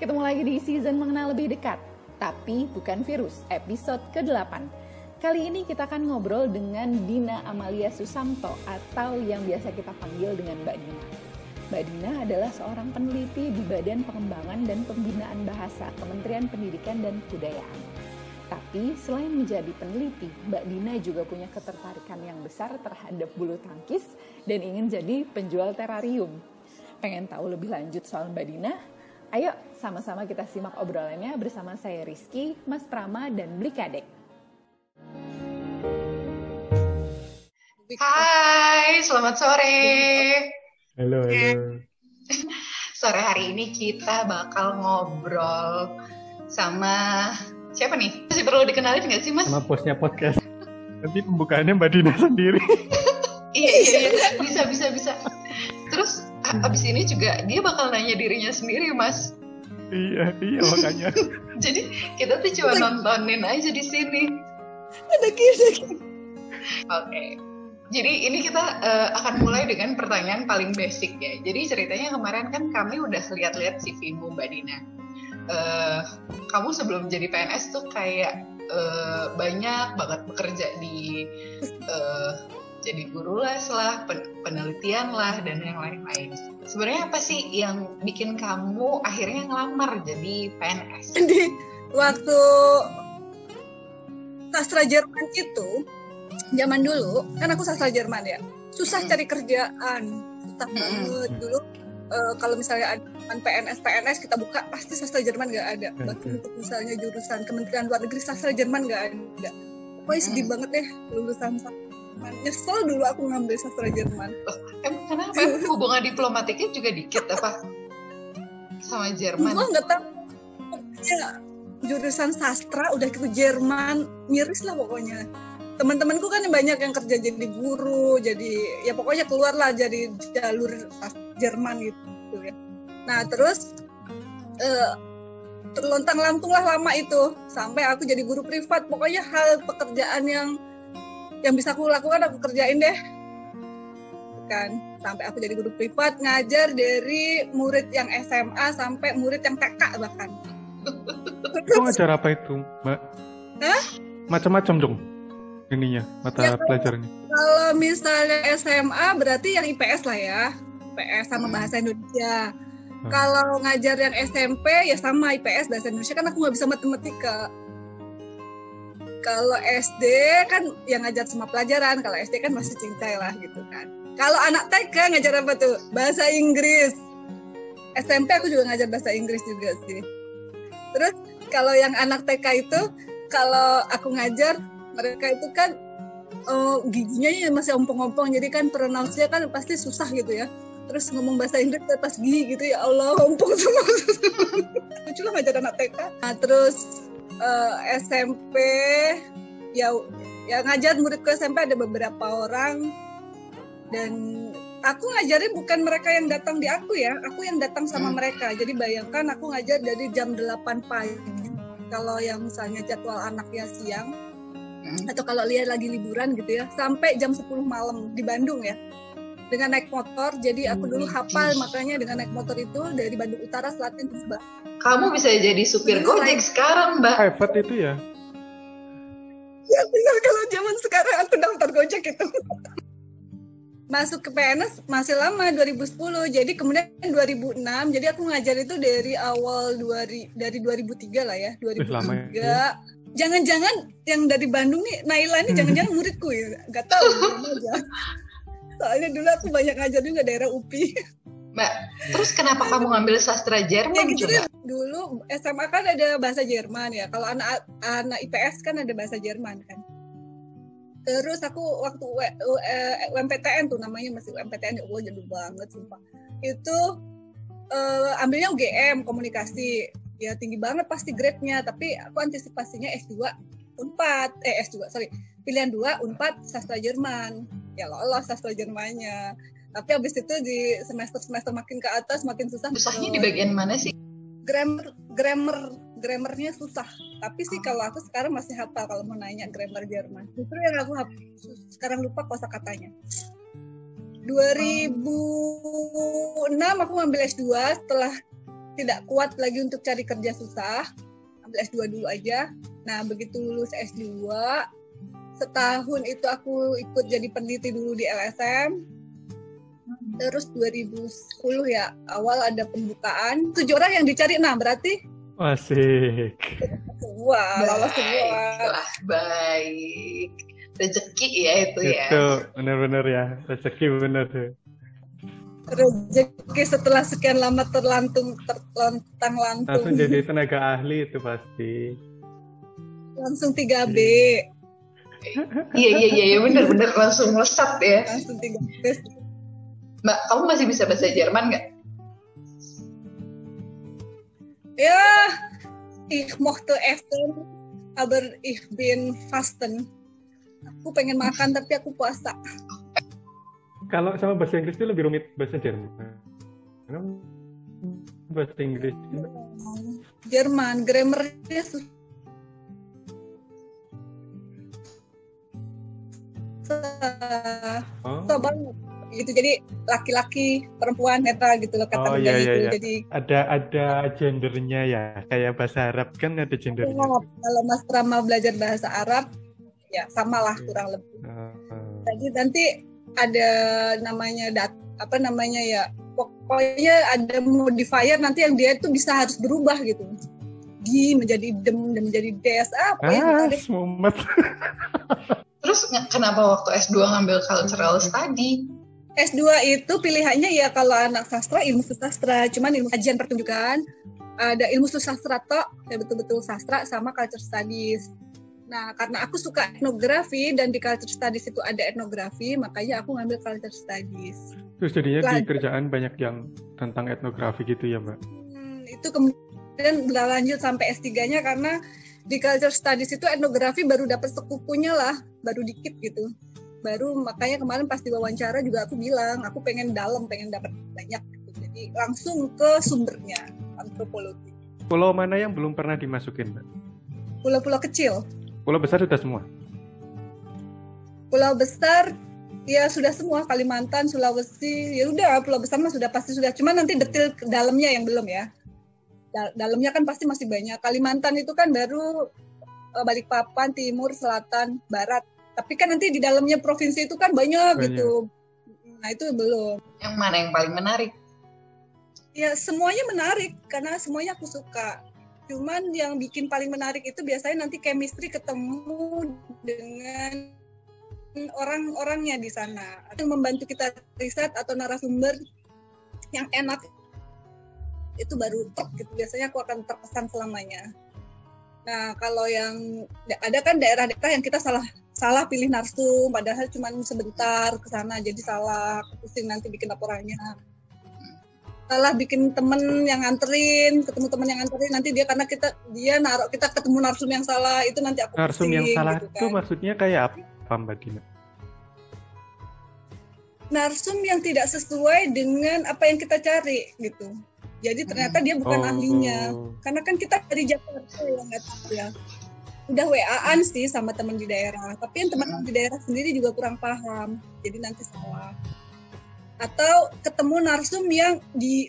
ketemu lagi di season mengenal lebih dekat. Tapi bukan virus, episode ke-8. Kali ini kita akan ngobrol dengan Dina Amalia Susamto atau yang biasa kita panggil dengan Mbak Dina. Mbak Dina adalah seorang peneliti di Badan Pengembangan dan Pembinaan Bahasa Kementerian Pendidikan dan Kebudayaan. Tapi selain menjadi peneliti, Mbak Dina juga punya ketertarikan yang besar terhadap bulu tangkis dan ingin jadi penjual terarium. Pengen tahu lebih lanjut soal Mbak Dina? Ayo sama-sama kita simak obrolannya bersama saya Rizky, Mas Prama, dan Blikadek. Hai, selamat sore. Halo, halo. Sore hari ini kita bakal ngobrol sama siapa nih? Masih perlu dikenalin nggak sih, Mas? Sama posnya podcast. Nanti pembukaannya Mbak Dina sendiri. iya, iya, iya. Bisa, bisa, bisa. Terus abis ini juga dia bakal nanya dirinya sendiri, Mas. iya, iya makanya. Jadi kita tuh cuma nontonin aja di sini. Ada kira Oke. Jadi ini kita uh, akan mulai dengan pertanyaan paling basic ya. Jadi ceritanya kemarin kan kami udah lihat-lihat CV-mu Mbak Dina. Uh, kamu sebelum jadi PNS tuh kayak uh, banyak banget bekerja di uh, jadi guru les lah, penelitian lah, dan yang lain-lain. Sebenarnya apa sih yang bikin kamu akhirnya ngelamar jadi PNS? Jadi waktu sastra Jerman itu, zaman dulu, kan aku sastra Jerman ya, susah cari kerjaan, susah banget dulu. Uh, kalau misalnya ada PNS PNS kita buka pasti sastra Jerman nggak ada. Bahkan untuk misalnya jurusan Kementerian Luar Negeri sastra Jerman nggak ada. Pokoknya sedih banget deh lulusan Jerman. Nyesel dulu aku ngambil sastra Jerman. Oh, emang kenapa? Hubungan diplomatiknya juga dikit apa? Sama Jerman? Gue nggak tahu. Ya, jurusan sastra udah ke Jerman miris lah pokoknya. Teman-temanku kan banyak yang kerja jadi guru, jadi ya pokoknya keluar lah jadi jalur Jerman gitu ya. Nah terus uh, terlontang lantung lah lama itu sampai aku jadi guru privat. Pokoknya hal pekerjaan yang yang bisa aku lakukan aku kerjain deh kan sampai aku jadi guru privat ngajar dari murid yang SMA sampai murid yang TK bahkan Itu ngajar apa itu mbak? Hah? Macam-macam dong ininya mata ya, pelajarannya. Kalau misalnya SMA berarti yang IPS lah ya, IPS sama bahasa Indonesia. Hmm. Kalau ngajar yang SMP ya sama IPS bahasa Indonesia kan aku nggak bisa matematika kalau SD kan yang ngajar semua pelajaran, kalau SD kan masih cincai lah gitu kan. Kalau anak TK ngajar apa tuh? Bahasa Inggris. SMP aku juga ngajar bahasa Inggris juga sih. Terus kalau yang anak TK itu, kalau aku ngajar, mereka itu kan oh, giginya masih ompong-ompong, jadi kan pronounce kan pasti susah gitu ya. Terus ngomong bahasa Inggris pas gigi gitu ya Allah ompong semua. Lucu lah ngajar anak TK. Nah, terus uh, SMP ya ya ngajar muridku SMP ada beberapa orang dan aku ngajarin bukan mereka yang datang di aku ya aku yang datang sama hmm. mereka jadi bayangkan aku ngajar dari jam 8 pagi kalau yang misalnya jadwal anaknya siang hmm. atau kalau lihat lagi liburan gitu ya sampai jam 10 malam di Bandung ya dengan naik motor jadi aku dulu hafal makanya dengan naik motor itu dari Bandung Utara Selatan ke Subang kamu bisa jadi supir Gojek sekarang, Mbak. Hebat itu ya. Ya tinggal kalau zaman sekarang aku daftar Gojek itu. Masuk ke PNS masih lama 2010. Jadi kemudian 2006. Jadi aku ngajar itu dari awal 2000 dari 2003 lah ya, 2003. Ya. Jangan-jangan yang dari Bandung nih Naila ini jangan-jangan muridku ya. Gak tahu aja. Soalnya dulu aku banyak ngajar juga daerah UPI. Mbak, terus kenapa kamu ngambil sastra Jerman ya, gitu coba? Dulu SMA kan ada bahasa Jerman ya. Kalau anak anak IPS kan ada bahasa Jerman kan. Terus aku waktu UMPTN tuh namanya masih UMPTN ya Allah jadul banget sumpah. Itu uh, ambilnya UGM komunikasi. Ya tinggi banget pasti grade-nya, tapi aku antisipasinya S2 Unpad, eh S2 sorry, pilihan 2 Unpad sastra Jerman. Ya lolos sastra Jermannya. Tapi abis itu di semester semester makin ke atas makin susah susahnya di bagian mana sih? Grammar grammar grammarnya susah. Tapi sih kalau aku sekarang masih hafal kalau mau nanya grammar Jerman. Justru yang aku hafal, sekarang lupa kosa katanya. 2006 aku ngambil S2 setelah tidak kuat lagi untuk cari kerja susah, ambil S2 dulu aja. Nah, begitu lulus S2, setahun itu aku ikut jadi peneliti dulu di LSM. Terus 2010 ya, awal ada pembukaan. Tujuh orang yang dicari, nah berarti Asik. semua, lolos semua. Baiklah, baik. Rezeki ya itu ya. Itu benar-benar ya. Rezeki benar tuh. Rezeki setelah sekian lama terlantung, terlontang-lantung. Langsung jadi tenaga ahli itu pasti. Langsung 3B. Iya iya iya iya, bener-bener langsung melesat ya. Langsung 3B. Mbak, kamu masih bisa bahasa Jerman nggak? Ja, ich mochte essen, aber ich bin fasten. Aku pengen makan tapi aku puasa. Kalau sama bahasa Inggris itu lebih rumit bahasa Jerman. Bahasa Inggris Jerman, grammarnya susah oh, susah banget gitu jadi laki-laki perempuan netral gitu loh kata Oh, iya, iya, gitu iya. jadi ada ada gendernya ya. Kayak bahasa Arab kan ada gendernya. kalau Mas Rama belajar bahasa Arab ya samalah Iya. kurang lebih Oh, Jadi nanti ada namanya dat apa namanya ya pokoknya ada modifier nanti yang dia itu bisa harus berubah gitu. Di menjadi dem dan menjadi des ah pokoknya ah, ada. semumet. Terus kenapa waktu S2 ngambil cultural study? S2 itu pilihannya ya kalau anak sastra ilmu sastra. Cuman ilmu kajian pertunjukan ada ilmu sastra tok ya betul-betul sastra sama culture studies nah karena aku suka etnografi dan di culture studies itu ada etnografi makanya aku ngambil culture studies Terus jadinya di Pelajar. kerjaan banyak yang tentang etnografi gitu ya, Mbak. Hmm, itu kemudian berlanjut sampai S3-nya karena di culture studies itu etnografi baru dapat sekupunya lah, baru dikit gitu. Baru makanya kemarin pas diwawancara juga aku bilang, aku pengen dalam, pengen dapat banyak gitu. Jadi langsung ke sumbernya, antropologi. Pulau mana yang belum pernah dimasukin, Mbak? Pulau-pulau kecil, Pulau besar sudah semua. pulau besar ya sudah semua Kalimantan, Sulawesi, ya udah pulau besar mah sudah pasti sudah. Cuma nanti detail ke dalamnya yang belum ya. Da- dalamnya kan pasti masih banyak. Kalimantan itu kan baru eh, Balikpapan, Timur, Selatan, Barat. Tapi kan nanti di dalamnya provinsi itu kan banyak, Banyak. gitu. Nah itu belum. Yang mana yang paling menarik? Ya semuanya menarik karena semuanya aku suka. Cuman yang bikin paling menarik itu biasanya nanti chemistry ketemu dengan orang-orangnya di sana. Yang membantu kita riset atau narasumber yang enak itu baru top gitu. Biasanya aku akan terkesan selamanya. Nah, kalau yang ada kan daerah-daerah yang kita salah salah pilih narsum padahal cuma sebentar ke sana jadi salah pusing nanti bikin laporannya salah bikin temen yang nganterin ketemu temen yang nganterin. Nanti dia karena kita dia naruh kita ketemu narsum yang salah itu nanti aku Narsum yang salah gitu itu kan. maksudnya kayak apa, Mbak Dina? narsum yang tidak sesuai dengan apa yang kita cari gitu. Jadi ternyata dia bukan Oh. ahlinya. Karena kan kita dari Jakarta ya nggak tahu ya. Udah WA-an sih sama teman di daerah. Tapi yang teman di daerah sendiri juga kurang paham. Jadi nanti salah atau ketemu narsum yang di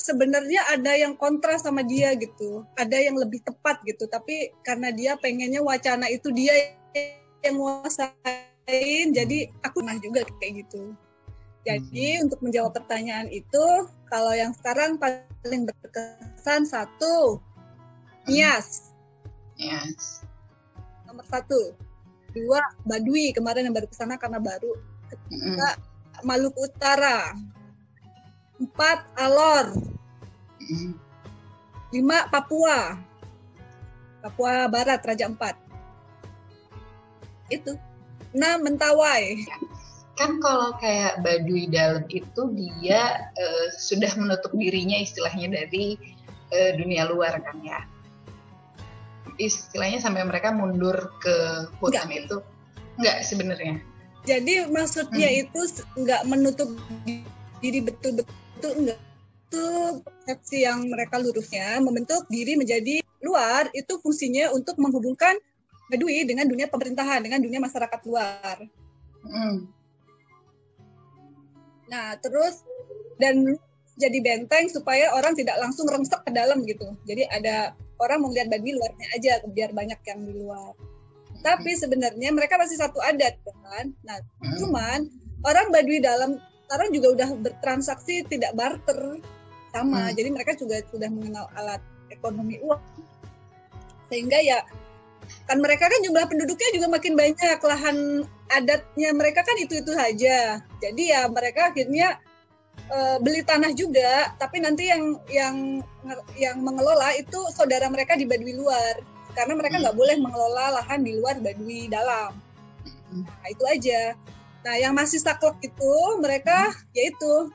sebenarnya ada yang kontra sama dia gitu. Ada yang lebih tepat gitu. Tapi karena dia pengennya wacana itu dia yang nguasain jadi aku pernah juga kayak gitu. Jadi untuk menjawab pertanyaan itu kalau yang sekarang paling berkesan satu Nias. Yes. nomor satu. Dua Badui kemarin yang baru ke sana karena baru. Mm-mm. Maluku Utara. Empat Alor. Lima Papua. Papua Barat Raja Empat. Itu. Enam Mentawai. Kan kalau kayak Baduy dalam itu dia eh, sudah menutup dirinya istilahnya dari eh, dunia luar kan ya. Istilahnya sampai mereka mundur ke hutan itu. Enggak sebenarnya. Jadi maksudnya Hmm. itu nggak menutup di- diri betul-betul enggak itu persepsi yang mereka lurusnya membentuk diri menjadi luar itu fungsinya untuk menghubungkan Badui dengan dunia pemerintahan dengan dunia masyarakat luar Mm. Nah, terus dan jadi benteng supaya orang tidak langsung rengsek ke dalam gitu. Jadi ada orang mau lihat Baduy luarnya aja biar banyak yang di luar. Tapi sebenarnya mereka masih satu adat kan. Nah, Hmm. cuman orang Baduy dalam sekarang juga udah bertransaksi tidak barter sama. Hmm. Jadi mereka juga sudah mengenal alat ekonomi uang. Sehingga ya kan mereka kan jumlah penduduknya juga makin banyak lahan adatnya mereka kan itu itu saja jadi ya mereka akhirnya eh, beli tanah juga tapi nanti yang yang yang mengelola itu saudara mereka di Baduy luar karena mereka Hmm. nggak boleh mengelola lahan di luar Baduy dalam. Nah itu aja. Nah yang masih saklek itu mereka yaitu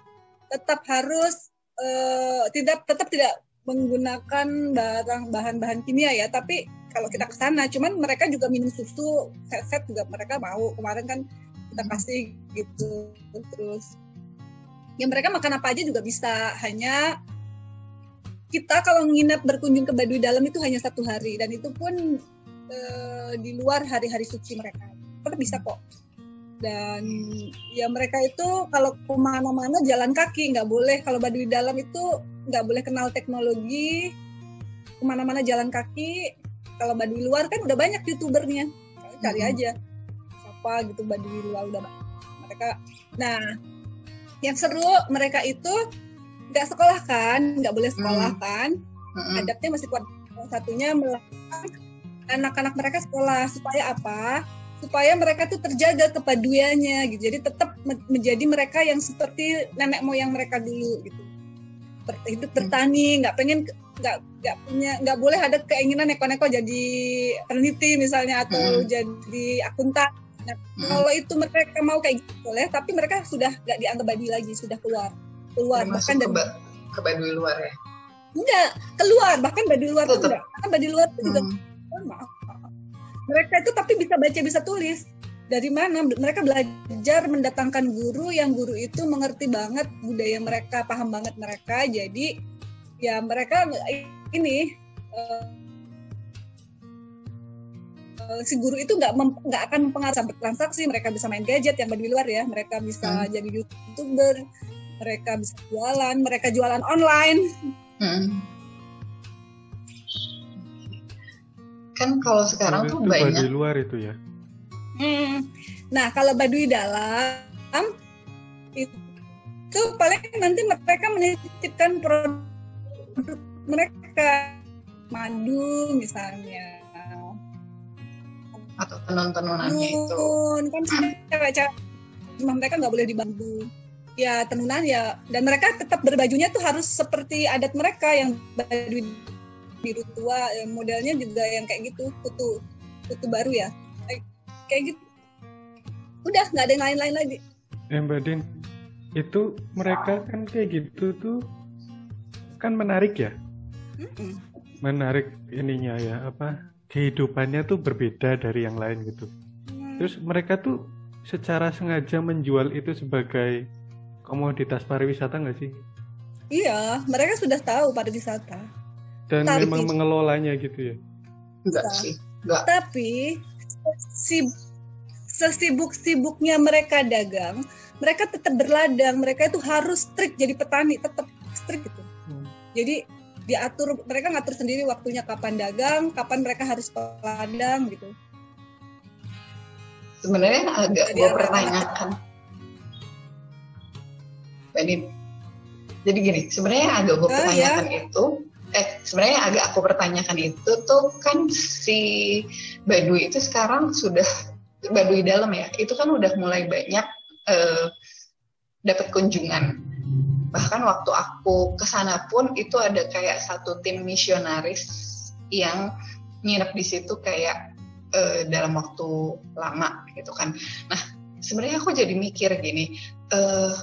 tetap harus eh, tidak tetap tidak menggunakan barang bahan-bahan kimia ya. Tapi kalau kita ke sana cuman mereka juga minum susu set-set juga mereka mau. Kemarin kan kita kasih gitu terus. Ya mereka makan apa aja juga bisa. Hanya kita kalau nginep berkunjung ke Baduy Dalam itu hanya satu hari. Dan itu pun eh, di luar hari-hari suci mereka. Tetap bisa kok. Dan ya mereka itu kalau ke mana-mana jalan kaki. Nggak boleh. Kalau Baduy Dalam itu nggak boleh kenal teknologi. Ke mana-mana jalan kaki. Kalau Baduy luar kan udah banyak youtubernya. Cari Mhm. aja. Siapa gitu Baduy luar udah banyak. mereka. Nah yang seru mereka itu nggak sekolah kan nggak boleh sekolah Hmm. kan. Mm-mm. adatnya masih kuat. Satunya melarang anak-anak mereka sekolah. Supaya apa? Supaya mereka tuh terjaga kepaduannya gitu. Jadi tetap me- menjadi mereka yang seperti nenek moyang mereka dulu gitu. Hidup bertani nggak pengen nggak nggak punya nggak boleh ada keinginan neko-neko jadi peneliti misalnya atau Hmm. jadi akuntan. Nah, Mm-mm. kalau itu mereka mau kayak gitu boleh tapi mereka sudah nggak dianggap badi lagi sudah keluar keluar bahkan ke, dari ba- ke Baduy luar ya enggak keluar bahkan badi luar tuh Tetep. enggak karena badi luar juga Hmm. maaf. Mereka itu tapi bisa baca bisa tulis. Dari mana? Mereka belajar mendatangkan guru yang guru itu mengerti banget budaya mereka, paham banget mereka. Jadi ya mereka ini eh, eh, si guru itu nggak nggak akan mempengaruhi transaksi. Mereka bisa main gadget yang di luar ya. Mereka bisa Hmm. jadi youtuber. Mereka bisa jualan. Mereka jualan online. Mm. kan kalau sekarang tuh itu banyak Baduy luar itu ya. Hmm. Nah, kalau Baduy dalam itu paling nanti mereka menitipkan produk mereka madu misalnya. atau tenun-tenunannya itu kan cewek-cewek rumah mereka nggak boleh dibantu. Ya tenunan ya dan mereka tetap berbajunya tuh harus seperti adat mereka yang Baduy biru tua ya, modelnya juga yang kayak gitu kutu kutu baru ya kayak, gitu udah nggak ada yang lain-lain lagi Eh Mbak Din, itu mereka kan kayak gitu tuh kan menarik ya, Mm-mm. menarik ininya ya apa kehidupannya tuh berbeda dari yang lain gitu. Hmm. Terus mereka tuh secara sengaja menjual itu sebagai komoditas pariwisata nggak sih? iya mereka sudah tahu pariwisata. Dan Tapi- memang mengelolanya gitu ya. enggak sih enggak tapi si sesibuk-sibuknya mereka dagang mereka tetap berladang. Mereka itu harus strict jadi petani tetap strict gitu. Hmm. jadi diatur mereka ngatur sendiri waktunya kapan dagang kapan mereka harus ke ladang gitu. Sebenarnya agak gue apa- pertanyakan Din. jadi gini sebenarnya agak gue Oh, pertanyakan itu eh sebenarnya agak aku pertanyakan itu tuh kan si Baduy itu sekarang sudah Baduy dalam ya itu kan udah mulai banyak eh, dapat kunjungan bahkan waktu aku ke sana pun itu ada kayak satu tim misionaris yang nginep di situ kayak eh, dalam waktu lama gitu kan. Nah sebenarnya aku jadi mikir gini, eh,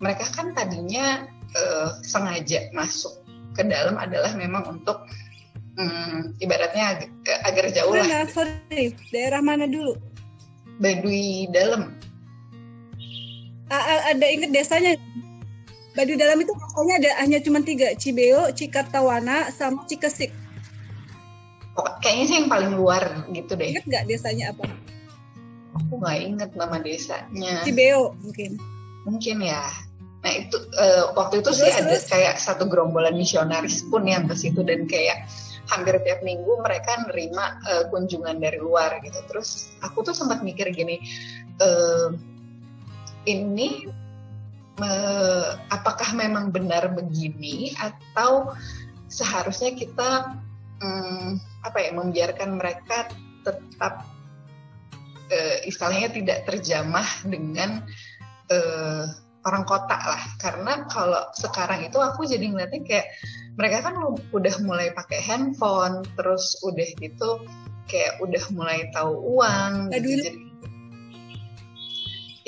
mereka kan tadinya eh, sengaja masuk ke dalam adalah memang untuk hmm, ibaratnya ag- agar jauh lah mana sorry daerah mana dulu Baduy dalam. A- ada inget desanya Baduy dalam itu katanya ada hanya cuma tiga Cibeo, Cikartawana, sama Cikesik. Pokok- Kayaknya sih yang paling luar gitu deh. Ingat nggak desanya apa? Aku nggak inget nama desanya. Cibeo mungkin. Mungkin ya. Nah itu uh, waktu itu Terus, sih ada terus? kayak satu gerombolan misionaris pun yang ke situ dan kayak hampir tiap minggu mereka nerima uh, kunjungan dari luar gitu. Terus aku tuh sempat mikir gini, uh, ini uh, apakah memang benar begini atau seharusnya kita um, apa ya membiarkan mereka tetap uh, istilahnya tidak terjamah dengan orang kota lah karena kalau sekarang itu aku jadi ngeliatnya kayak mereka kan udah mulai pakai handphone terus udah gitu kayak udah mulai tahu uang gitu Baduy. jadi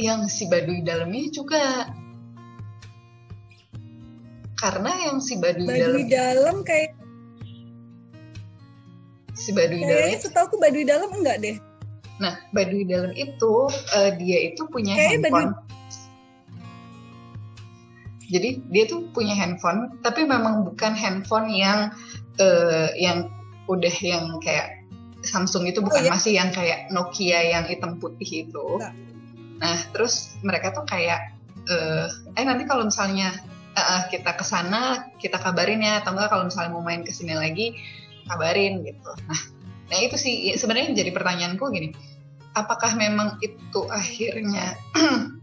yang si Baduy dalamnya juga karena yang si Baduy, Baduy dalam dalam kayak si Baduy dalam setahu aku Baduy dalam enggak deh. nah Baduy dalam itu eh, dia itu punya Kayaknya handphone jadi dia tuh punya handphone tapi memang bukan handphone yang eh, yang udah yang kayak Samsung itu bukan iya. masih yang kayak Nokia yang hitam putih itu Nah. nah terus mereka tuh kayak eh, eh nanti kalau misalnya eh, kita ke sana kita kabarin ya atau enggak kalau misalnya mau main ke sini lagi kabarin gitu nah nah itu sih ya, sebenarnya jadi pertanyaanku gini apakah memang itu akhirnya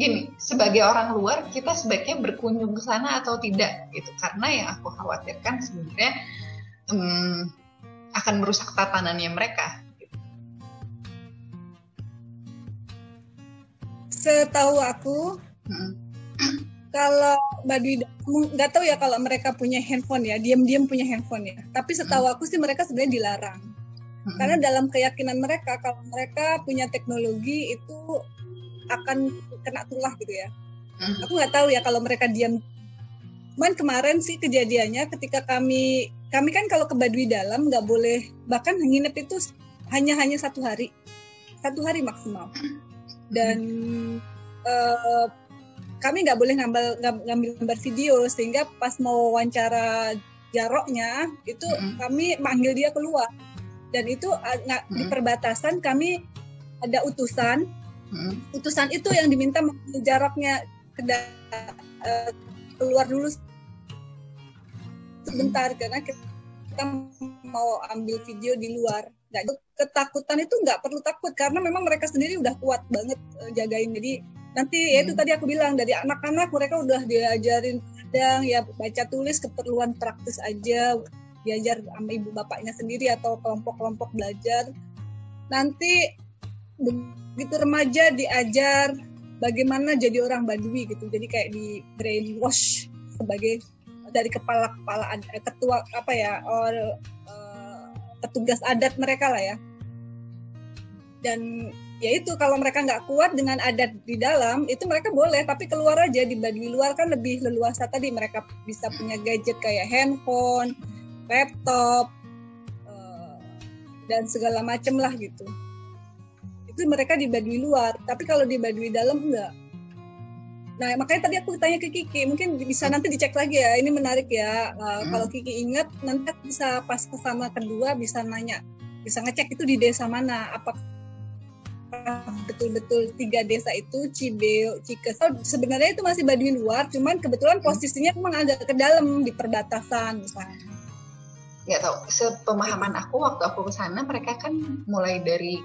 gini sebagai orang luar kita sebaiknya berkunjung ke sana atau tidak gitu karena yang aku khawatirkan sebenarnya hmm, akan merusak tatanannya mereka Setahu aku Hmm. kalau dalam nggak tahu ya kalau mereka punya handphone ya, diam-diam punya handphone ya. Tapi setahu aku sih mereka sebenarnya dilarang. Hmm. Karena dalam keyakinan mereka kalau mereka punya teknologi itu akan kena tulah gitu ya. Hmm. Aku nggak tahu ya kalau mereka diam. Cuman kemarin sih kejadiannya ketika kami kami kan kalau ke Baduy dalam nggak boleh bahkan nginep itu hanya hanya satu hari, satu hari maksimal. Dan eh, kami nggak boleh ngambil ngam- ngambil gambar video sehingga pas mau wawancara jaroknya itu Mm-mm. kami manggil dia keluar dan itu nggak di perbatasan kami ada utusan Hmm. utusan itu yang diminta mengambil jaraknya ke eh, keluar dulu sebentar karena kita mau ambil video di luar nggak ketakutan itu nggak perlu takut karena memang mereka sendiri udah kuat banget eh, jagain jadi nanti ya itu Hmm. tadi aku bilang dari anak-anak mereka udah diajarin kadang ya baca tulis keperluan praktis aja diajar sama ibu bapaknya sendiri atau kelompok-kelompok belajar nanti begitu remaja diajar bagaimana jadi orang Badui gitu. Jadi kayak di brainwash sebagai dari kepala kepala eh, ketua apa ya or, eh, petugas adat mereka lah ya. Dan ya itu kalau mereka nggak kuat dengan adat di dalam itu mereka boleh tapi keluar aja di Baduy luar kan lebih leluasa tadi. Mereka bisa punya gadget kayak handphone laptop eh, dan segala macem lah gitu itu mereka di Baduy luar. Tapi kalau di Baduy dalam enggak. Nah makanya tadi aku tanya ke Kiki mungkin bisa nanti dicek lagi ya. Ini menarik ya. Uh, Hmm. kalau Kiki ingat nanti bisa pas kesama kedua bisa nanya. Bisa ngecek itu di desa mana. Apakah betul-betul tiga desa itu Cibeo, Cikes. Oh, sebenarnya itu masih Baduy luar, cuman kebetulan posisinya memang agak ke dalam di perbatasan misalnya. nggak tahu. Sepemahaman aku waktu aku ke sana mereka kan mulai dari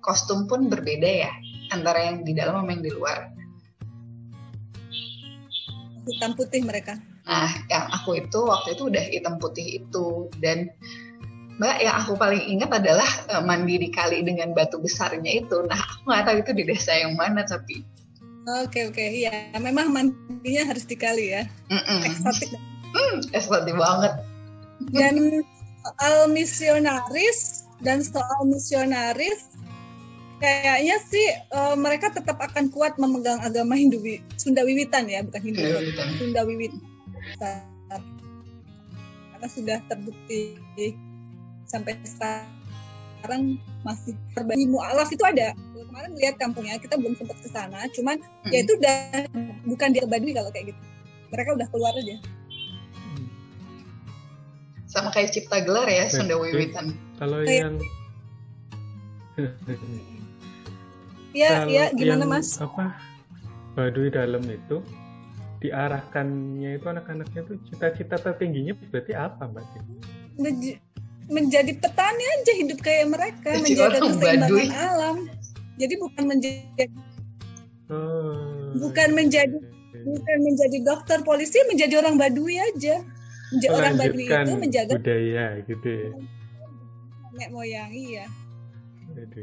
kostum pun berbeda ya antara yang di dalam sama yang di luar Hitam putih mereka. Nah, yang aku itu waktu itu udah hitam putih itu dan Mbak yang aku paling ingat adalah eh, mandi di kali dengan batu besarnya itu. Nah, aku nggak tahu itu di desa yang mana tapi Oke oke iya memang mandinya harus dikali ya mm-mm. eksotik Hmm, eksotik banget. dan soal misionaris dan soal misionaris kayaknya sih eh, mereka tetap akan kuat memegang agama Hindu Sunda Wiwitan ya bukan Hindu Sunda Wiwitan. Sunda Wiwitan karena sudah terbukti sampai sekarang masih terbagi mualaf itu ada kemarin lihat kampungnya kita belum sempat ke sana cuman Mm. ya itu udah bukan dia Baduy kalau kayak gitu mereka udah keluar aja Sama kayak cipta gelar ya Sunda. Wiwitan. Kalau yang ya kalau ya gimana yang mas apa Baduy dalam itu diarahkannya itu anak-anaknya tuh cita-cita tertingginya berarti apa mbak? Menj- menjadi petani aja hidup kayak mereka Jadi menjaga keseimbangan Baduy. alam jadi bukan menjadi Oh. bukan menjadi bukan menjadi dokter polisi menjadi orang Baduy aja menjadi orang Baduy Melanjutkan itu menjaga budaya gitu ya. nenek moyang iya Aduh.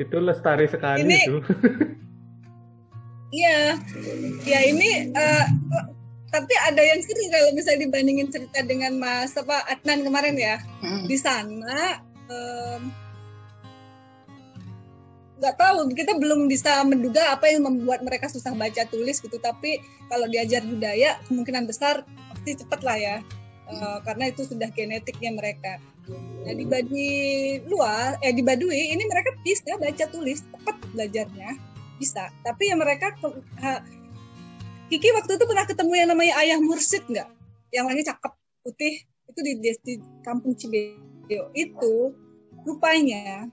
Itu lestari sekali Ini- itu. iya ya ini eh, tapi ada yang seru kalau misalnya dibandingin cerita dengan Mas apa Adnan kemarin ya Mm. di sana nggak tahu kita belum bisa menduga apa yang membuat mereka susah baca tulis gitu tapi kalau diajar budaya kemungkinan besar pasti cepet lah ya Eh, karena itu sudah genetiknya mereka nah di Baduy luar eh di Baduy ini mereka bisa baca tulis cepat belajarnya bisa. Tapi ya mereka ha- Kiki waktu itu pernah ketemu yang namanya Ayah Mursid nggak? Yang orangnya cakep putih itu di, di, di kampung Cibeo. Itu rupanya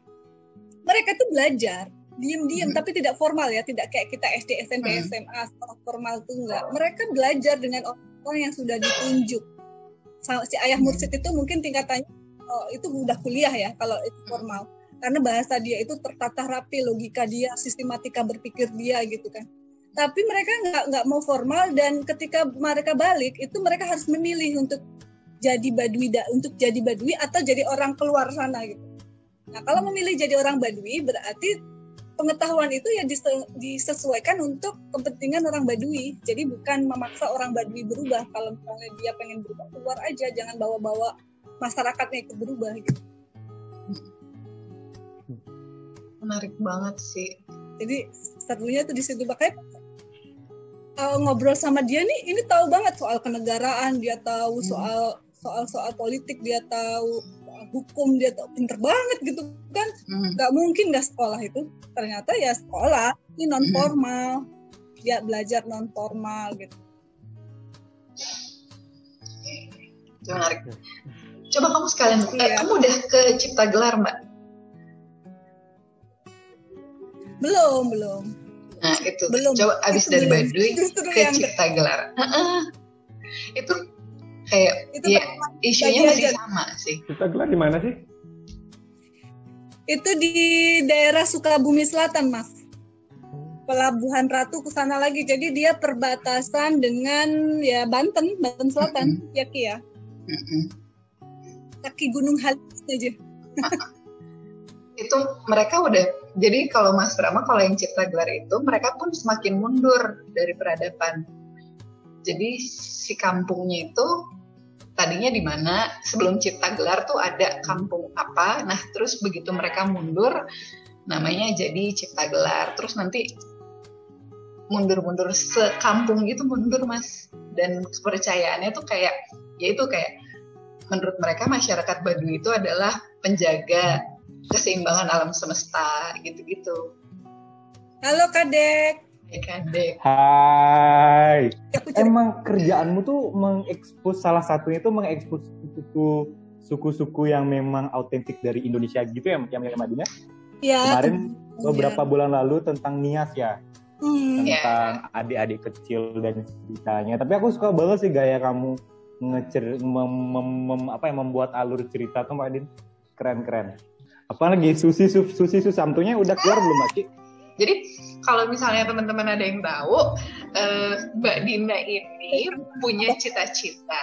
mereka tuh belajar diam-diam Hmm. tapi tidak formal ya tidak kayak kita SD SMP Hmm. SMA formal tuh enggak mereka belajar dengan orang yang sudah ditunjuk. Si ayah mursid itu mungkin tingkatannya itu udah kuliah ya kalau itu formal. Karena bahasa dia itu tertata rapi logika dia sistematika berpikir dia gitu kan. Tapi mereka nggak nggak mau formal dan ketika mereka balik itu mereka harus memilih untuk jadi badui untuk jadi badui atau jadi orang keluar sana gitu. Nah kalau memilih jadi orang badui berarti pengetahuan itu ya dise- disesuaikan untuk kepentingan orang badui jadi bukan memaksa orang badui berubah. Kalau misalnya dia pengen berubah keluar aja jangan bawa-bawa masyarakatnya ikut berubah gitu Menarik banget sih. jadi serunya tuh di situ makanya uh, ngobrol sama dia nih ini tahu banget soal kenegaraan dia tahu Hmm. soal soal soal politik dia tahu soal hukum dia tahu pinter banget gitu kan Mm. nggak mungkin nggak sekolah itu ternyata ya sekolah ini non formal dia belajar non formal gitu Itu menarik. Coba kamu sekalian, eh, Iya. kamu udah ke Cipta Gelar mbak? belum belum Nah itu, Belum. coba abis Itu dari belum. Baduy Justru ke yang Cipta Gelar. Heeh. Itu kayak, itu ya isunya masih aja. sama sih. Kita gelar di mana sih? itu di daerah Sukabumi Selatan mas Pelabuhan Ratu ke sana lagi jadi dia perbatasan dengan ya Banten Banten Selatan ya Ki ya Mm-mm. Kaki Gunung Halis aja Itu mereka udah, jadi kalau Mas Brahma, kalau yang Cipta Gelar itu, mereka pun semakin mundur dari peradaban. Jadi si kampungnya itu tadinya di mana sebelum Cipta Gelar tuh ada kampung apa, nah terus begitu mereka mundur, namanya jadi Cipta Gelar. Terus nanti mundur-mundur sekampung gitu mundur mas, dan kepercayaannya tuh kayak, ya itu kayak menurut mereka masyarakat Baduy itu adalah penjaga keseimbangan alam semesta gitu-gitu. halo kadek Ya kan, Dek? Hai. cerita Emang kerjaanmu tuh mengekspos salah satunya tuh mengekspos suku suku-suku yang memang autentik dari Indonesia gitu ya, yang yang Madinah. ya Kemarin beberapa bulan lalu tentang Nias ya, Hmm, Ya. tentang adik-adik kecil dan ceritanya. Tapi aku suka banget sih gaya kamu ngecer mem, mem- mem- apa ya membuat alur cerita tuh Mbak Din. Keren-keren. Apalagi Susi Su- Susi Susamtunya udah keluar belum Mbak? Jadi kalau misalnya teman-teman ada yang tahu, eh, Mbak Dina ini punya cita-cita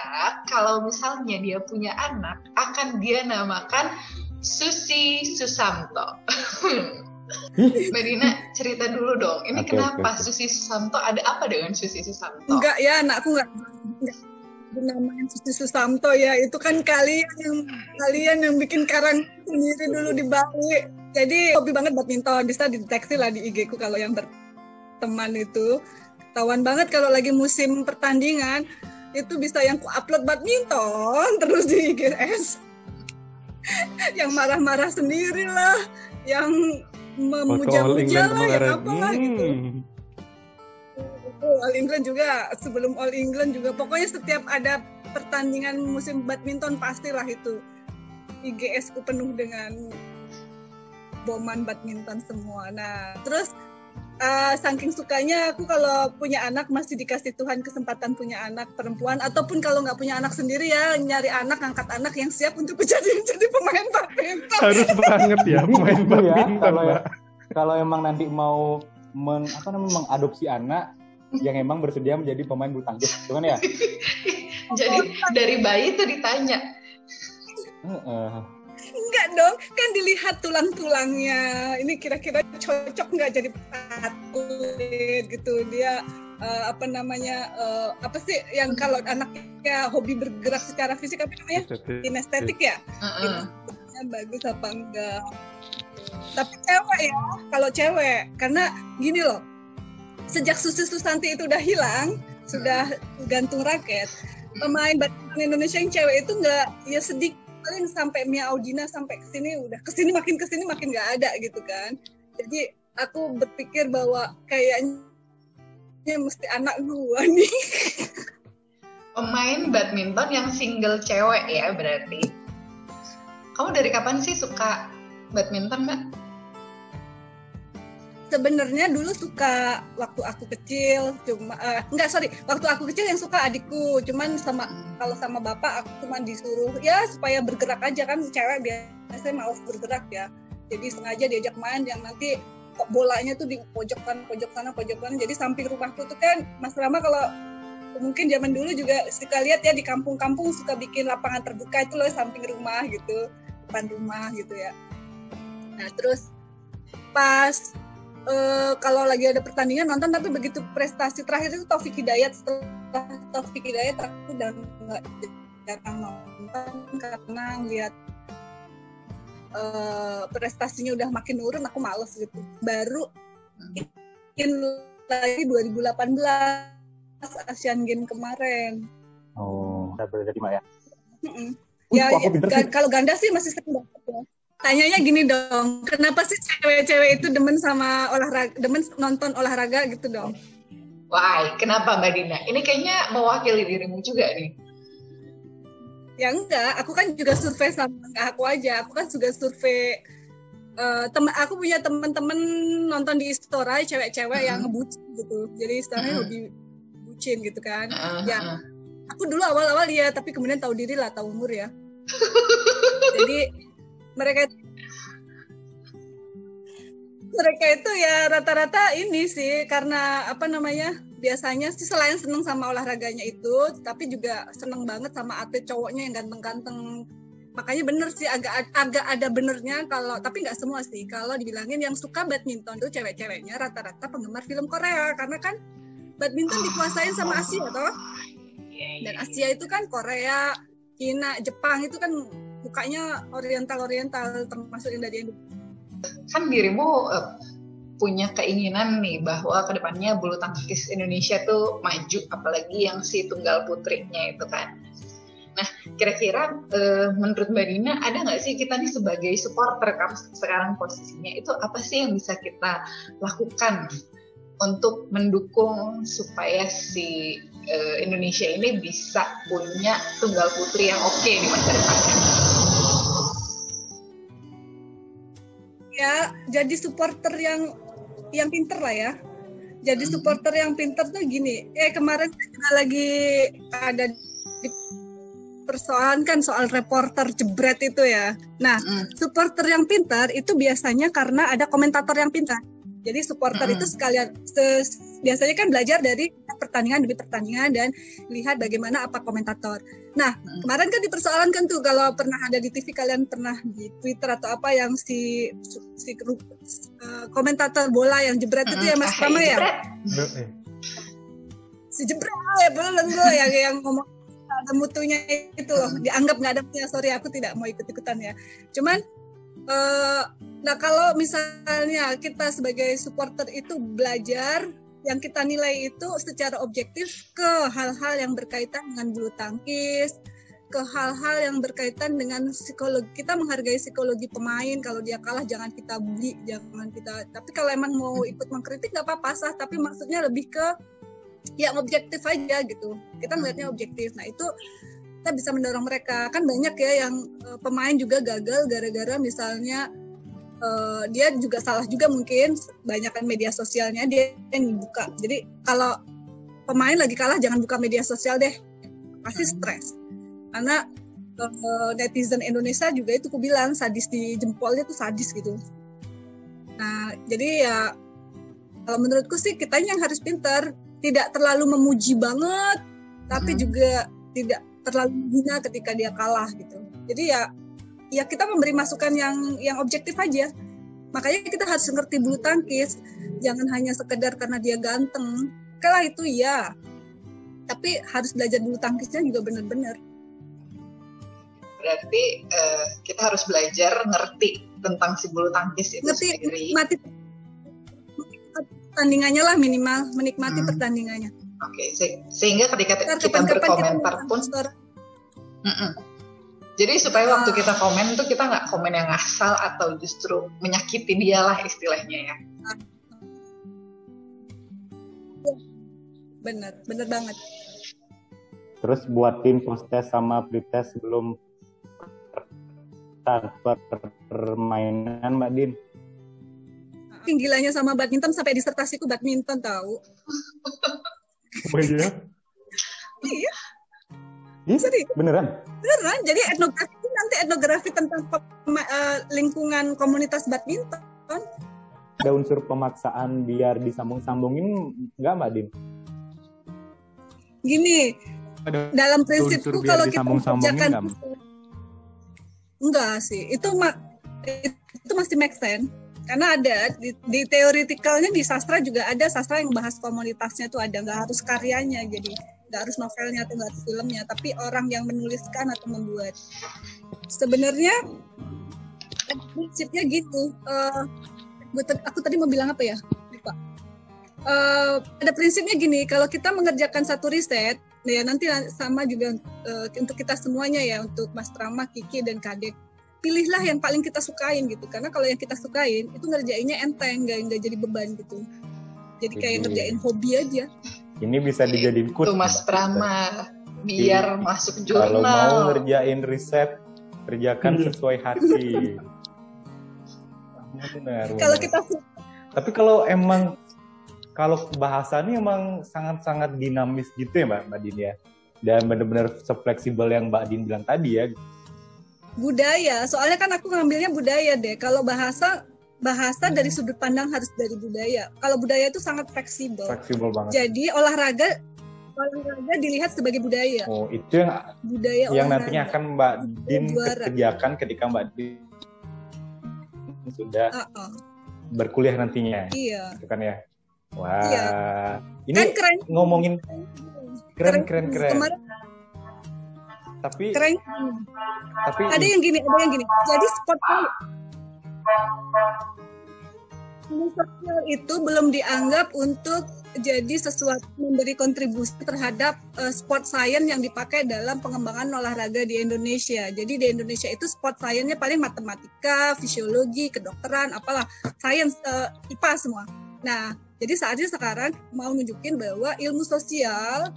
kalau misalnya dia punya anak, akan dia namakan Susi Susamto. Mbak Dina cerita dulu dong, ini Oke, kenapa oke. Susi Susamto? Ada apa dengan Susi Susamto? enggak ya anakku enggak enggak dinamain Susi Susamto ya. Itu kan kalian yang kalian yang bikin karang sendiri dulu di Bali. Jadi hobi banget badminton. Bisa dideteksi lah di IG ku kalau yang berteman itu. Ketahuan banget kalau lagi musim pertandingan itu bisa yang ku upload badminton terus di IGS yang marah-marah sendiri lah. Yang memuja-muja lah yang apa lah gitu All England juga sebelum All England juga pokoknya setiap ada pertandingan musim badminton pastilah itu IGS ku penuh dengan boman badminton semua. Nah, terus uh, saking sukanya aku kalau punya anak masih dikasih Tuhan kesempatan punya anak perempuan ataupun kalau nggak punya anak sendiri ya nyari anak angkat anak yang siap untuk menjadi jadi pemain badminton Harus banget ya main Gitu ya, badminton, kalau ya, Mbak. kalau emang nanti mau men, apa namanya mengadopsi anak yang emang bersedia menjadi pemain bulu tangkis, cuman ya. Jadi dari bayi tuh ditanya, Heeh. enggak dong kan dilihat tulang-tulangnya ini kira-kira cocok nggak jadi atlet gitu dia eh, apa namanya eh, apa sih yang kalau anaknya hobi bergerak secara fisik apa namanya Estetik. kinestetik ya "Heeh." Ini bagus apa enggak tapi cewek ya kalau cewek karena gini loh sejak Susi Susanti itu udah hilang sudah gantung raket pemain badminton Indonesia yang cewek itu enggak ya sedikit paling sampai Mia Audina sampai ke sini udah ke sini makin ke sini makin nggak ada gitu kan jadi aku berpikir bahwa kayaknya mesti anak gua nih pemain badminton yang single cewek ya berarti. Kamu dari kapan sih suka badminton, Mbak? Sebenarnya dulu suka waktu aku kecil cuma eh, enggak sorry waktu aku kecil yang suka adikku. Cuman sama kalau sama bapak aku cuma disuruh ya supaya bergerak aja kan cewek biasanya mau bergerak ya. Jadi sengaja diajak main yang nanti bolanya tuh di pojok sana pojok sana pojok sana. Jadi samping rumahku tuh kan Mas Rama kalau mungkin zaman dulu juga suka lihat ya di kampung-kampung suka bikin lapangan terbuka itu loh samping rumah gitu depan rumah gitu ya. Nah terus pas eh, kalau lagi ada pertandingan nonton tapi begitu prestasi terakhir itu Taufik Hidayat. Setelah Taufik Hidayat aku udah nggak jarang nonton karena lihat eh, prestasinya udah makin nurun aku males gitu. Baru in lagi 2018 Asian Games kemarin. Oh, udah berarti Mbak ya. Wih, ya, ya, kalau ganda sih masih sering banget ya. Tanyanya gini dong, kenapa sih cewek-cewek itu demen sama olahraga, demen nonton olahraga gitu dong? Wah, kenapa Mbak Dina? Ini kayaknya mewakili dirimu juga nih. Ya enggak, aku kan juga survei sama enggak aku aja, aku kan juga survei eh, temen aku punya temen-temen nonton di Istora cewek-cewek yang Mhm. ngebucin gitu. Jadi istilahnya Mhm. hobi bucin gitu kan. Heeh, Ya. heeh. Aku dulu awal-awal ya, tapi kemudian tahu diri lah, tahu umur ya. Jadi mereka mereka itu ya rata-rata ini sih karena apa namanya biasanya sih selain seneng sama olahraganya itu tapi juga seneng banget sama atlet cowoknya yang ganteng-ganteng. Makanya bener sih agak agak ada benernya kalau tapi nggak semua sih. Kalau dibilangin yang suka badminton tuh cewek-ceweknya rata-rata penggemar film Korea. Karena kan badminton dikuasain sama Asia toh. Iya, iya, dan iya. Asia itu kan Korea, Cina, Jepang itu kan mukanya oriental-oriental termasuk yang dari Indonesia. kan dirimu eh, punya keinginan nih bahwa ke depannya bulu tangkis Indonesia tuh maju, apalagi yang si tunggal putrinya itu kan. Nah, kira-kira eh, menurut Mbak Dina ada nggak sih kita nih sebagai supporter kamu sekarang posisinya itu apa sih yang bisa kita lakukan untuk mendukung supaya si eh, Indonesia ini bisa punya tunggal putri yang oke di masa depan? Ya, jadi supporter yang yang pinter lah ya. Jadi Hmm. supporter yang pinter tuh gini. Eh kemarin juga lagi ada di persoalan kan soal reporter jebret itu ya. Nah, Mm. supporter yang pintar itu biasanya karena ada komentator yang pintar. Jadi supporter Mm-mm. itu sekalian se- biasanya kan belajar dari pertandingan demi pertandingan dan lihat bagaimana apa komentator. Nah, Mm. kemarin kan dipersoalankan tuh kalau pernah ada di TV kalian pernah di Twitter atau apa yang si si eh, komentator bola yang jebret itu ya Mas Ah, Prama ya? jebret. Eh, Si jebret ya belum gue yang yang ngomong ada mutunya itu loh dianggap nggak ada mutunya sorry aku tidak mau ikut ikutan ya cuman eh, nah kalau misalnya kita sebagai supporter itu belajar yang kita nilai itu secara objektif ke hal-hal yang berkaitan dengan bulu tangkis ke hal-hal yang berkaitan dengan psikologi kita menghargai psikologi pemain kalau dia kalah jangan kita bully jangan kita tapi kalau emang mau ikut mengkritik nggak apa-apa sah tapi maksudnya lebih ke yang objektif aja gitu. Kita melihatnya objektif. Nah itu kita bisa mendorong mereka kan banyak ya yang eh, pemain juga gagal gara-gara misalnya eh, dia juga salah juga mungkin banyakkan media sosialnya dia yang buka. Jadi kalau pemain lagi kalah jangan buka media sosial deh, pasti stres. Karena eh, netizen Indonesia juga itu ku bilang sadis di jempolnya tuh sadis gitu. Nah jadi ya kalau menurutku sih kita yang harus pintar, tidak terlalu memuji banget, tapi Hmm. juga tidak terlalu menghina ketika dia kalah gitu. Jadi ya ya kita memberi masukan yang yang objektif aja. Makanya kita harus ngerti bulu tangkis, jangan hanya sekedar karena dia ganteng. Kalah itu ya. Tapi harus belajar bulu tangkisnya juga benar-benar. Berarti eh, kita harus belajar ngerti tentang si bulu tangkis itu Ngerti sendiri. menikmati pertandingannya lah minimal, menikmati Hmm. pertandingannya. Oke, se- sehingga ketika kita kita berkomentar mau pun, sponsor. Mm-mm. jadi supaya waktu Ah. kita komen tuh kita nggak komen yang ngasal atau justru menyakiti dia lah istilahnya ya. Bener, bener banget. Terus buat tim post test sama pretest sebelum start per- permainan Mbak Din. Saking gilanya sama badminton sampai disertasiku badminton tahu. Oh iya. Iya, Ih, serius. beneran? beneran. Jadi etnografi nanti etnografi tentang pema- eh, lingkungan komunitas badminton. Ada unsur pemaksaan biar disambung-sambungin nggak Mbak Din? Gini, Ada dalam prinsipku kalau kita mengerjakan nggak? enggak sih itu ma- itu masih make sense karena ada di, di teoretikalnya di sastra juga ada sastra yang bahas komunitasnya tuh ada. Nggak harus karyanya jadi nggak harus novelnya atau nggak harus filmnya tapi orang yang menuliskan atau membuat. Sebenarnya prinsipnya gitu tadi- aku tadi mau bilang apa ya? Lupa. Eh, ada prinsipnya gini kalau kita mengerjakan satu riset ya nanti sama juga eh, untuk kita semuanya ya untuk Mas Trama, Kiki dan Kadek pilihlah yang paling kita sukain gitu karena kalau yang kita sukain itu ngerjainnya enteng nggak nggak jadi beban gitu jadi kayak Jadi- ngerjain hobi aja Ini bisa dijadiin quote. Itu Mas. Prama biar masuk Kalau mau jurnal. ngerjain riset, kerjakan Iya. sesuai hati. Benar, kalau kita Tapi kalau emang kalau bahasanya emang sangat-sangat dinamis gitu ya Mbak, Mbak Din ya. Dan benar-benar sefleksibel yang Mbak Din bilang tadi ya. Budaya soalnya kan aku ngambilnya budaya deh kalau bahasa bahasa dari sudut pandang harus dari budaya kalau budaya itu sangat fleksibel Fleksibel banget. jadi olahraga olahraga dilihat sebagai budaya Oh, itu yang budaya yang olahraga. nantinya akan Mbak Din Juara. kerjakan ketika Mbak Din sudah Ah, ah. berkuliah nantinya. iya Itu kan ya. Wah. Iya. Ini kan keren ngomongin keren keren keren. kemarin Tapi keren tapi ada yang gini ada yang gini jadi sport ilmu sosial itu belum dianggap untuk jadi sesuatu memberi kontribusi terhadap eh, sport science yang dipakai dalam pengembangan olahraga di Indonesia. Jadi di Indonesia itu sport science-nya paling matematika, fisiologi, kedokteran, apalah, sains, eh, IPA semua. Nah, jadi saatnya sekarang mau nunjukin bahwa ilmu sosial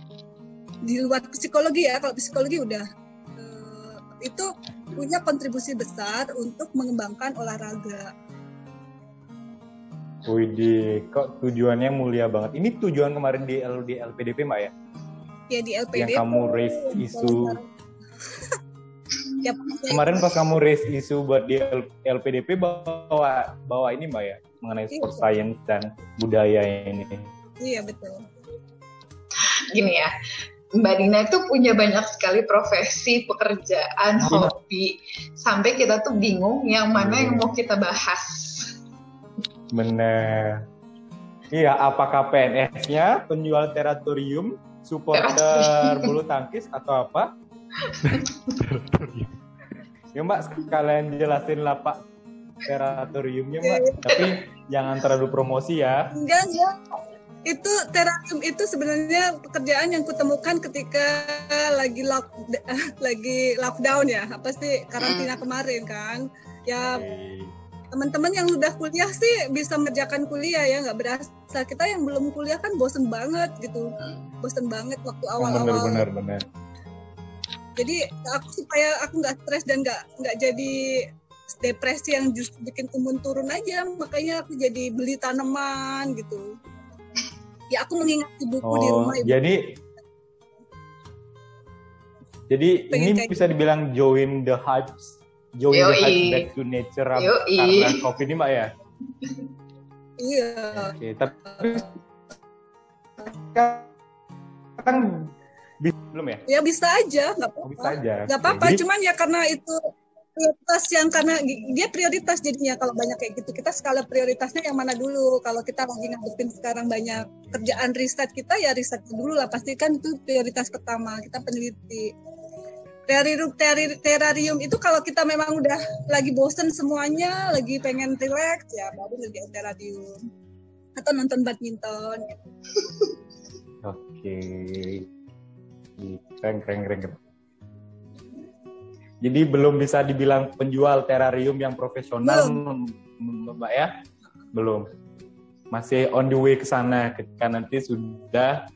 di luar psikologi ya, kalau psikologi udah eh, itu punya kontribusi besar untuk mengembangkan olahraga. Widih, kok tujuannya mulia banget. Ini tujuan kemarin di, L- di LPDP Mbak ya? Ya di LPD. Yang kamu raise isu Ya, kemarin pas kamu raise isu buat di L- LPDP bawa bawa ini Mbak ya mengenai sport Iya. science dan budaya ini. Iya betul. Gini ya, Mbak Dina itu punya banyak sekali profesi, pekerjaan, Iya. hobi, sampai kita tuh bingung yang mana yang mau kita bahas. Bener. Iya, apakah PNS-nya penjual teratorium, supporter bulu tangkis atau apa? ya Mbak sekalian jelasin lah Pak teratoriumnya Mbak. Tapi jangan terlalu promosi ya. Enggak enggak. Itu terarium itu sebenarnya pekerjaan yang kutemukan ketika lagi lock lagi lockdown ya. Apa sih? Karantina kemarin kan? Ya teman-teman yang udah kuliah sih bisa mengerjakan kuliah ya. Nggak berasa. Kita yang belum kuliah kan bosen banget gitu. Bosen banget waktu Oh, awal-awal. bener. jadi aku supaya aku nggak stres dan nggak nggak jadi depresi yang justru bikin imun turun aja. Makanya aku jadi beli tanaman gitu ya aku mengingat ibuku di Oh, rumah ibu jadi jadi Pengen ini kayak bisa dibilang join the hypes, join the Yoi. hypes back to nature Yoi. karena covid ini mbak ya. iya Oke, tapi bisa belum ya? ya bisa aja nggak Oh, apa-apa bisa aja. nggak apa-apa jadi- cuman ya karena itu prioritas yang karena dia prioritas jadinya kalau banyak kayak gitu. Kita skala prioritasnya yang mana dulu? Kalau kita lagi ngadepin sekarang banyak kerjaan riset kita ya riset dulu lah. Pastikan itu prioritas pertama kita peneliti. Terarium terari- terarium itu kalau kita memang udah lagi bosen semuanya lagi pengen relax ya baru ngerjain terarium. Atau nonton badminton. Oke. Keren, keren, keren, keren. Jadi belum bisa dibilang penjual terarium yang profesional, Belum. Mbak ya? Belum. Masih on the way ke sana ketika nanti sudah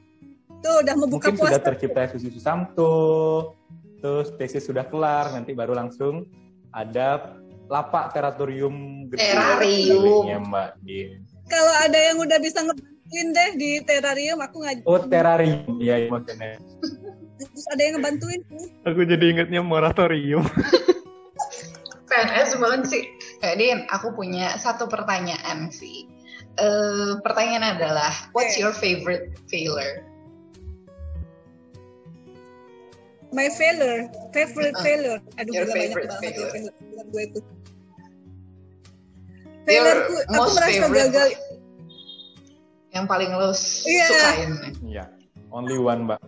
tuh udah mau buka mungkin sudah puasa tercipta Susi Susamto, terus tesis sudah kelar, nanti baru langsung ada lapak teratorium gede Terarium. miliknya Mbak Din. kalau ada yang udah bisa ngebantuin deh di terarium aku ngaj Oh terarium, iya iya, maksudnya. terus ada yang ngebantuin tuh. Aku jadi ingetnya moratorium. PNS banget sih. Kak Din, aku punya satu pertanyaan sih. Eh, pertanyaan adalah, what's your favorite failure? my failure favorite Uh, failure aduh your gila banyak favorite banget ya failure. failure failure gue itu Your failureku aku merasa favorite gagal Yang paling lo Iya. sukain? Iya, only one Mbak.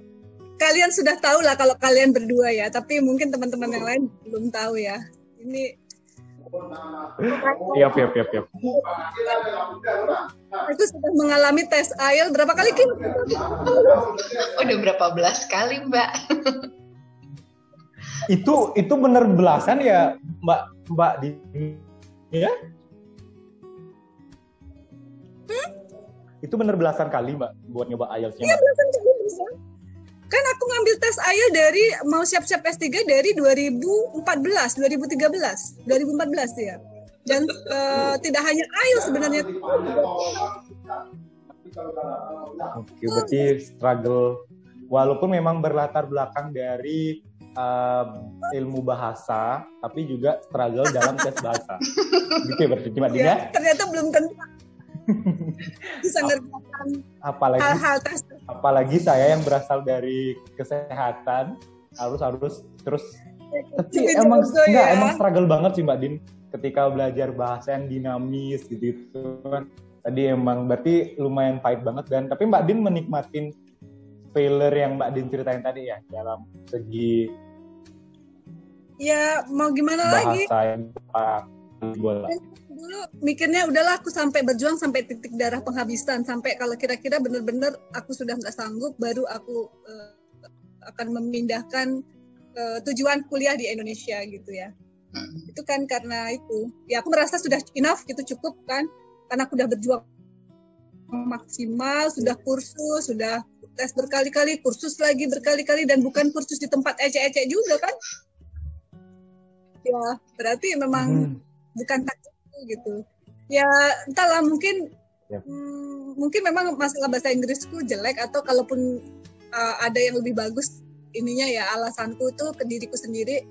Kalian sudah tahu lah kalau kalian berdua ya tapi mungkin teman-teman yang lain belum tahu ya ini Iya, iya, iya, iya. aku sudah mengalami tes IELTS berapa kali Kim? Udah berapa belas kali, Mbak? Itu itu bener belasan ya Mbak Mbak di ya? Itu bener belasan kali Mbak buat nyoba IELTS-nya. Mbak. belasan kali bisa. Kan aku ngambil tes IELTS dari mau siap-siap S3 dari 2014 2013 2014 ya dan eh, tidak hanya IELTS sebenarnya Oke, berarti struggle walaupun memang berlatar belakang dari um, ilmu bahasa, tapi juga struggle dalam tes bahasa. Gitu ya berarti Mbak Dina? ya ternyata belum tentu bisa ngerjakan Apalagi hal-hal tes apalagi saya yang berasal dari kesehatan harus harus terus tapi emang enggak ya. emang struggle banget sih Mbak Din ketika belajar bahasa yang dinamis gitu kan tadi emang berarti lumayan pahit banget dan tapi Mbak Din menikmatin failure yang Mbak Din ceritain tadi ya dalam segi ya mau gimana lagi bahasa yang bola. Dulu mikirnya udahlah aku sampai berjuang sampai titik darah penghabisan. Sampai kalau kira-kira bener-bener aku sudah nggak sanggup baru aku eh, akan memindahkan eh, tujuan kuliah di Indonesia gitu ya. Hmm. itu kan karena itu. Ya aku merasa sudah enough gitu cukup kan. Karena aku udah berjuang maksimal sudah kursus sudah tes berkali-kali kursus lagi berkali-kali dan bukan kursus di tempat ecek-ecek juga kan. Ya berarti memang Hmm. bukan takdirku gitu. Ya entahlah mungkin Yap. hmm, mungkin memang masalah bahasa Inggrisku jelek atau kalaupun uh, ada yang lebih bagus ininya ya alasanku tuh ke diriku sendiri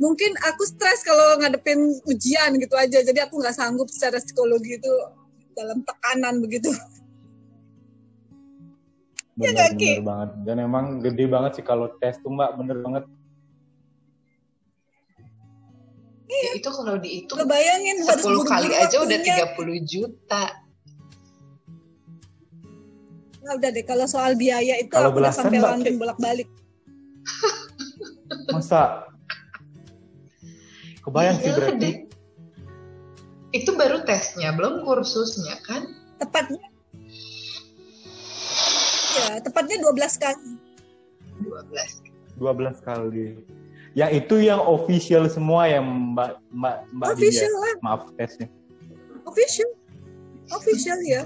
mungkin aku stres kalau ngadepin ujian gitu aja. Jadi aku nggak sanggup secara psikologi itu dalam tekanan begitu. Ya bener, Ki? bener banget. Dan emang gede banget sih kalau tes tuh Mbak. Bener banget Ya, itu kalau dihitung Lo bayangin harus 10 kali aja udah waktunya. 30 juta. Nah, udah deh kalau soal biaya itu Kalau aku udah belasan, sampai Mbak, London bolak-balik masa kebayang sih Iya berarti deh. Itu baru tesnya, belum kursusnya kan? tepatnya ya tepatnya 12 kali 12. 12 kali. Yang itu yang official semua yang Mbak Mbak Mbak official Dia. lah Maaf tesnya. official official ya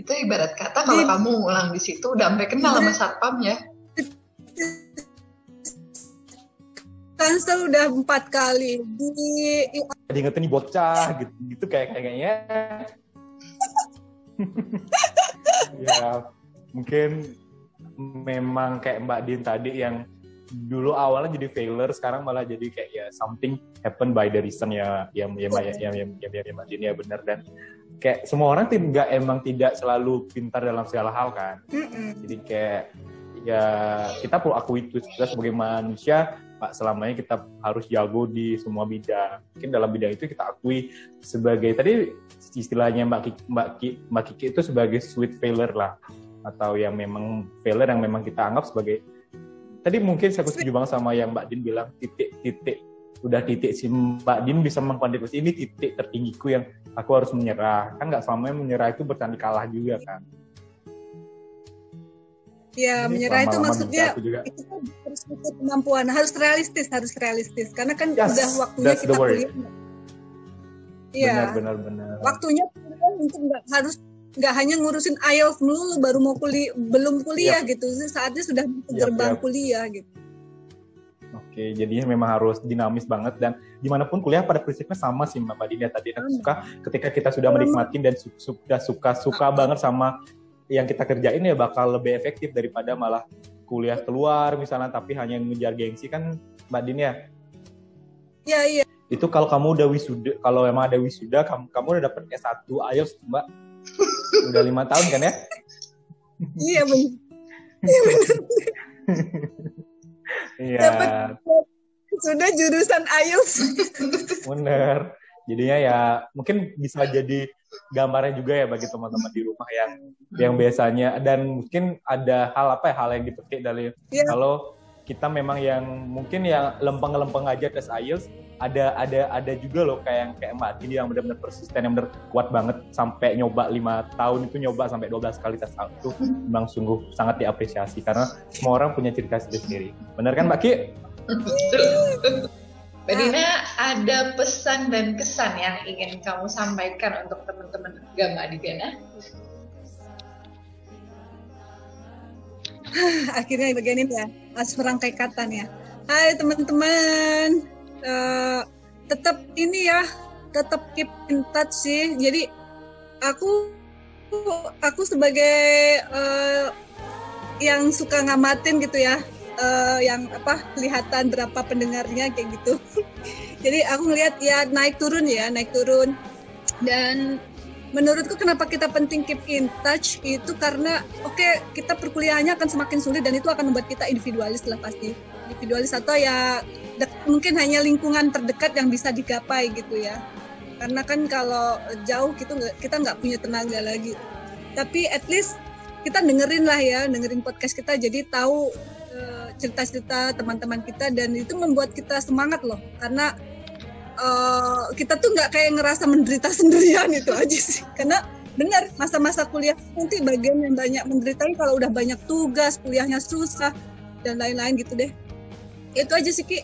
Itu ibarat kata kalau kamu ngulang di situ udah sampai kenal sama satpam ya. kan cancel udah empat kali di diingetin nih bocah gitu gitu kayak kayaknya ya mungkin memang kayak Mbak Din tadi yang dulu awalnya jadi failure sekarang malah jadi kayak ya something happen by the reason ya yang yang yang yang yang yang, yang, Mbak Din ya benar dan kayak semua orang tidak emang tidak selalu pintar dalam segala hal kan Mm-mm. jadi kayak ya kita perlu akui itu kita sebagai manusia pak selamanya kita harus jago di semua bidang mungkin dalam bidang itu kita akui sebagai tadi istilahnya mbak Kiki, mbak Kiki, mbak Kiki itu sebagai sweet failure lah atau yang memang failure yang memang kita anggap sebagai tadi mungkin saya setuju banget sama yang mbak Din bilang titik-titik udah titik si mbak Din bisa mengkuantifikasi ini titik tertinggiku yang aku harus menyerah. Kan nggak selamanya menyerah itu bertanda kalah juga kan. Ya Ini menyerah itu maksudnya itu kan harus ikut kemampuan. Harus realistis harus realistis. Karena kan Yes, udah waktunya kita kuliah. Iya, benar benar benar. Waktunya untuk nggak harus nggak hanya ngurusin IELTS melulu baru mau kuliah belum kuliah gitu. Saatnya sudah ke Yap, gerbang yap. kuliah gitu. Oke, jadinya memang harus dinamis banget dan di mana pun kuliah pada prinsipnya sama sih Mbak Dina tadi. Aku suka ketika kita sudah menikmati dan su- sudah suka suka banget sama yang kita kerjain ya bakal lebih efektif daripada malah kuliah keluar misalnya tapi hanya ngejar gengsi kan Mbak Din ya? Ya iya. Itu kalau kamu udah wisuda kalau emang ada wisuda kamu kamu udah dapet S1 IELTS Mbak udah lima tahun kan ya? Iya benar iya. Dapat- sudah jurusan IELTS Bener. Jadinya ya mungkin bisa jadi gambarnya juga ya bagi teman-teman di rumah yang yang biasanya dan mungkin ada hal apa ya hal yang dipetik dari Iya. kalau kita memang yang mungkin yang lempeng-lempeng aja tes IELTS ada ada ada juga loh kayak yang kayak Mbak Dini yang benar-benar persisten yang benar kuat banget sampai nyoba lima tahun itu nyoba sampai 12 kali tes IELTS itu memang sungguh sangat diapresiasi karena semua orang punya cerita sendiri. Benar kan Mbak Ki? Mbak Dina, ada pesan dan kesan yang ingin kamu sampaikan untuk teman-teman Gama di Ghana? akhirnya bagian ini ya harus merangkai kata nih ya. Hai teman-teman. Eh, tetap ini ya tetap keep in touch sih. Jadi aku aku sebagai eh, yang suka ngamatin gitu ya eh, yang apa kelihatan berapa pendengarnya kayak gitu. Jadi aku ngelihat ya naik turun ya naik turun. Dan menurutku kenapa kita penting keep in touch itu karena oke kita perkuliahannya akan semakin sulit dan itu akan membuat kita individualis lah pasti. Individualis atau ya mungkin hanya lingkungan terdekat yang bisa digapai gitu ya. Karena kan kalau jauh gitu nggak- kita nggak punya tenaga lagi. Tapi at least kita dengerin lah ya dengerin podcast kita jadi tahu eh, cerita-cerita teman-teman kita dan itu membuat kita semangat loh. Karena eh, kita tuh nggak kayak ngerasa menderita sendirian itu aja sih. Karena benar masa-masa kuliah nanti bagian yang banyak menderita kalau udah banyak tugas kuliahnya susah dan lain-lain gitu deh. Itu aja sih Ki.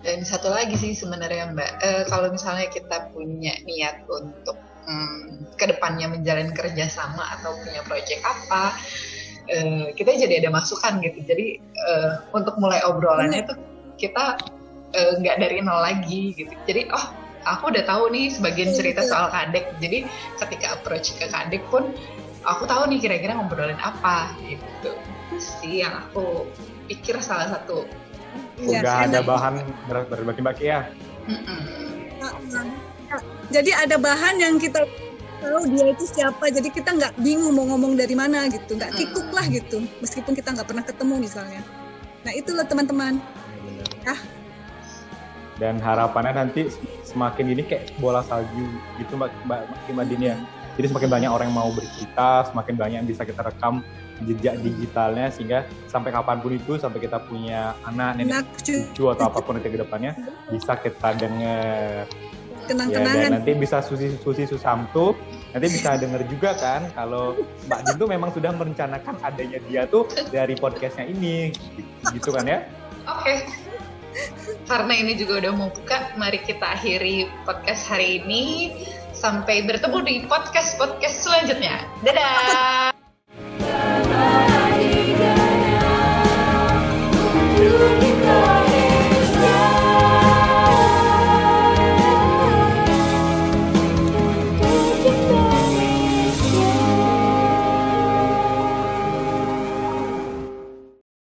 Dan satu lagi sih sebenarnya Mbak, eh, kalau misalnya kita punya niat untuk hmm, ke depannya menjalin kerjasama atau punya proyek apa, eh, kita jadi ada masukan gitu. Jadi eh, untuk mulai obrolannya tuh kita eh, nggak dari nol lagi gitu. Jadi oh aku udah tahu nih sebagian cerita soal kadek. Jadi ketika approach ke kadek pun aku tahu nih kira-kira ngobrolin apa gitu. Itu sih yang aku pikir salah satu Iya, Udah ada bahan ber- berbagi Mbak Ki ya. Mm-mm. Nah, jadi ada bahan yang kita tahu dia itu siapa jadi kita nggak bingung mau ngomong dari mana gitu nggak kikuk lah gitu meskipun kita nggak pernah ketemu misalnya nah itulah teman-teman Ah. Dan harapannya nanti semakin ini kayak bola salju gitu Mbak Mbak Mbak Dini ya. Jadi semakin banyak orang yang mau bercerita, semakin banyak yang bisa kita rekam jejak digitalnya sehingga sampai kapan pun itu sampai kita punya anak nenek cucu atau apa pun nanti ke depannya bisa kita denger ya dan kenang-kenangan nanti bisa Susi Susi Susamto nanti bisa denger juga kan kalau Mbak Din tuh memang sudah merencanakan adanya dia tuh dari podcastnya ini gitu kan ya Oke. Karena ini juga udah mau buka, mari kita akhiri podcast hari ini. Sampai bertemu di podcast-podcast selanjutnya. Dadah!